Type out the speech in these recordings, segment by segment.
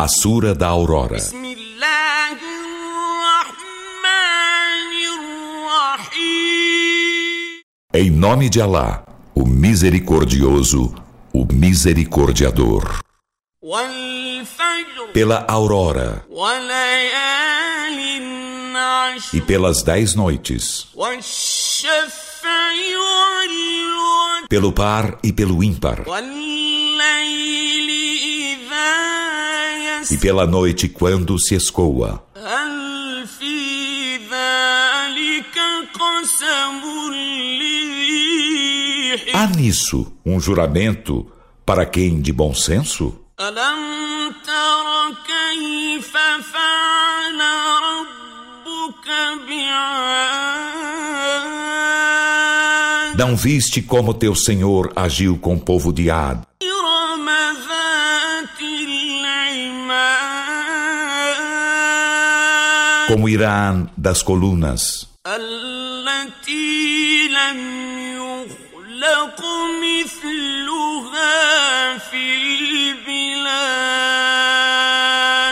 A Sura da Aurora. Em nome de Alá, o Misericordioso, o Misericordiador. Pela aurora. E pelas dez noites, pelo par e pelo ímpar, e pela noite quando se escoa. Há nisso um juramento para quem de bom senso? Não viste como teu Senhor agiu com o povo de Ad? Como Irã das colunas.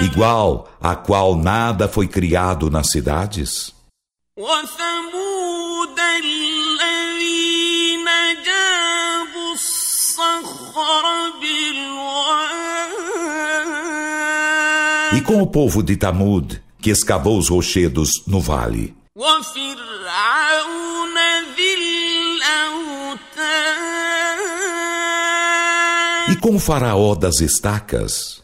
Igual a qual nada foi criado nas cidades. E com o povo de Tamud, que escavou os rochedos no vale. E com o faraó das estacas.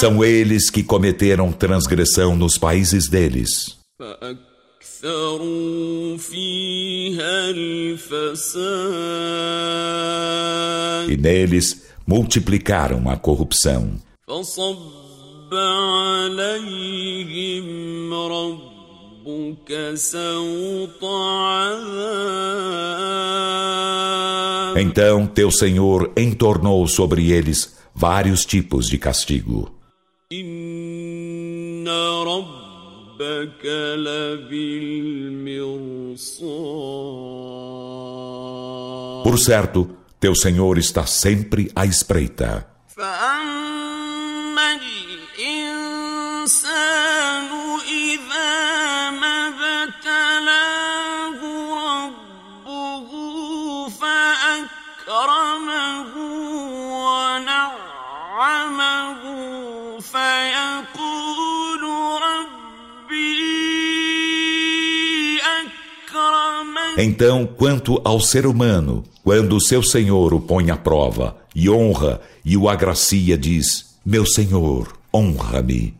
São eles que cometeram transgressão nos países deles. E neles multiplicaram a corrupção. Então teu Senhor entornou sobre eles vários tipos de castigo. Por certo, teu Senhor está sempre à espreita. Então, quanto ao ser humano, quando o seu Senhor o põe à prova e honra e o agracia, diz: Meu Senhor, honra-me.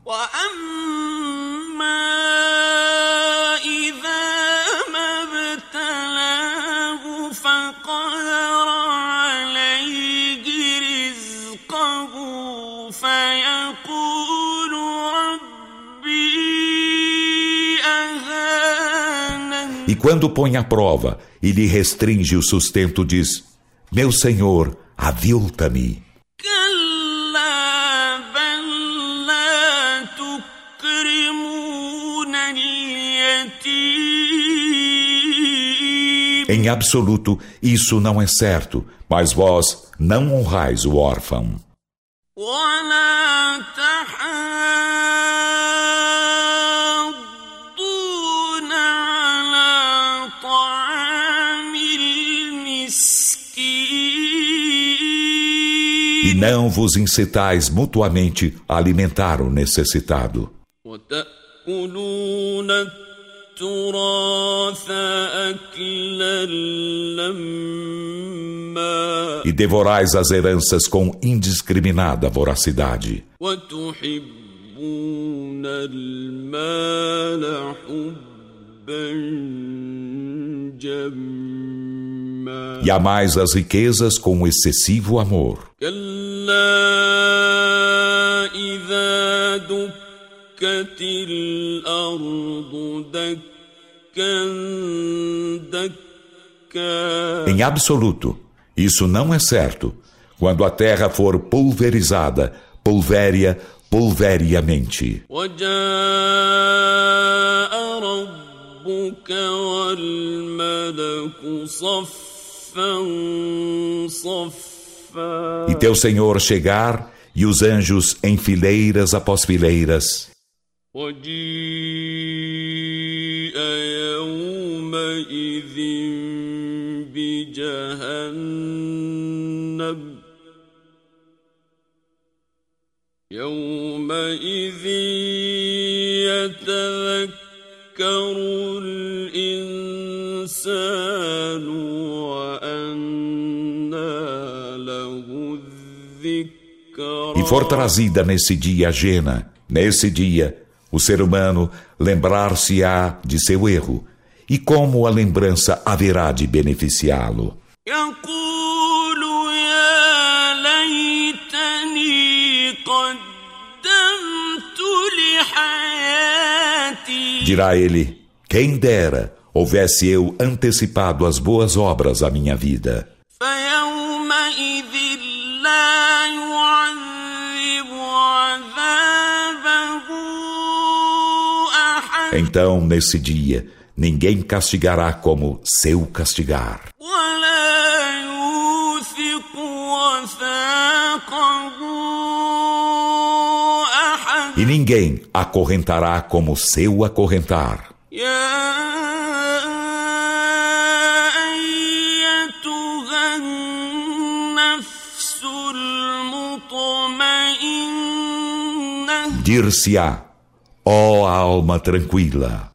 Quando põe à prova e lhe restringe o sustento, diz: Meu Senhor, avilta-me. Em absoluto, isso não é certo, mas vós não honrais o órfão. Não vos incitais mutuamente a alimentar o necessitado. E devorais as heranças com indiscriminada voracidade. E amais as riquezas com excessivo amor. Em absoluto, isso não é certo. Quando a terra for pulverizada, pulvéria pulveriamente. ربك والملك صفا صفا E teu Senhor chegar e os anjos em fileiras após fileiras. وجيء يومئذ بجهنم يومئذ يتذكر الإنسان وأنى E for trazida nesse dia a Jena, nesse dia, o ser humano lembrar-se-á de seu erro, e como a lembrança haverá de beneficiá-lo. Dirá ele: Quem dera houvesse eu antecipado as boas obras à minha vida. Então, nesse dia, ninguém castigará como seu castigar. E ninguém acorrentará como seu acorrentar. Dir-se-á, Ó oh, alma tranquila!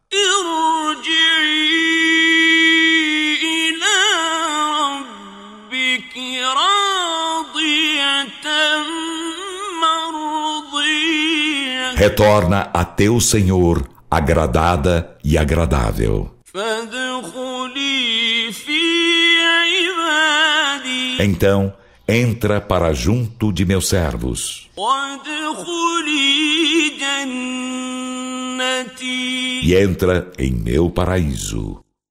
Retorna a teu Senhor, agradada e agradável. Então, entra para junto de meus servos. E entra em meu paraíso.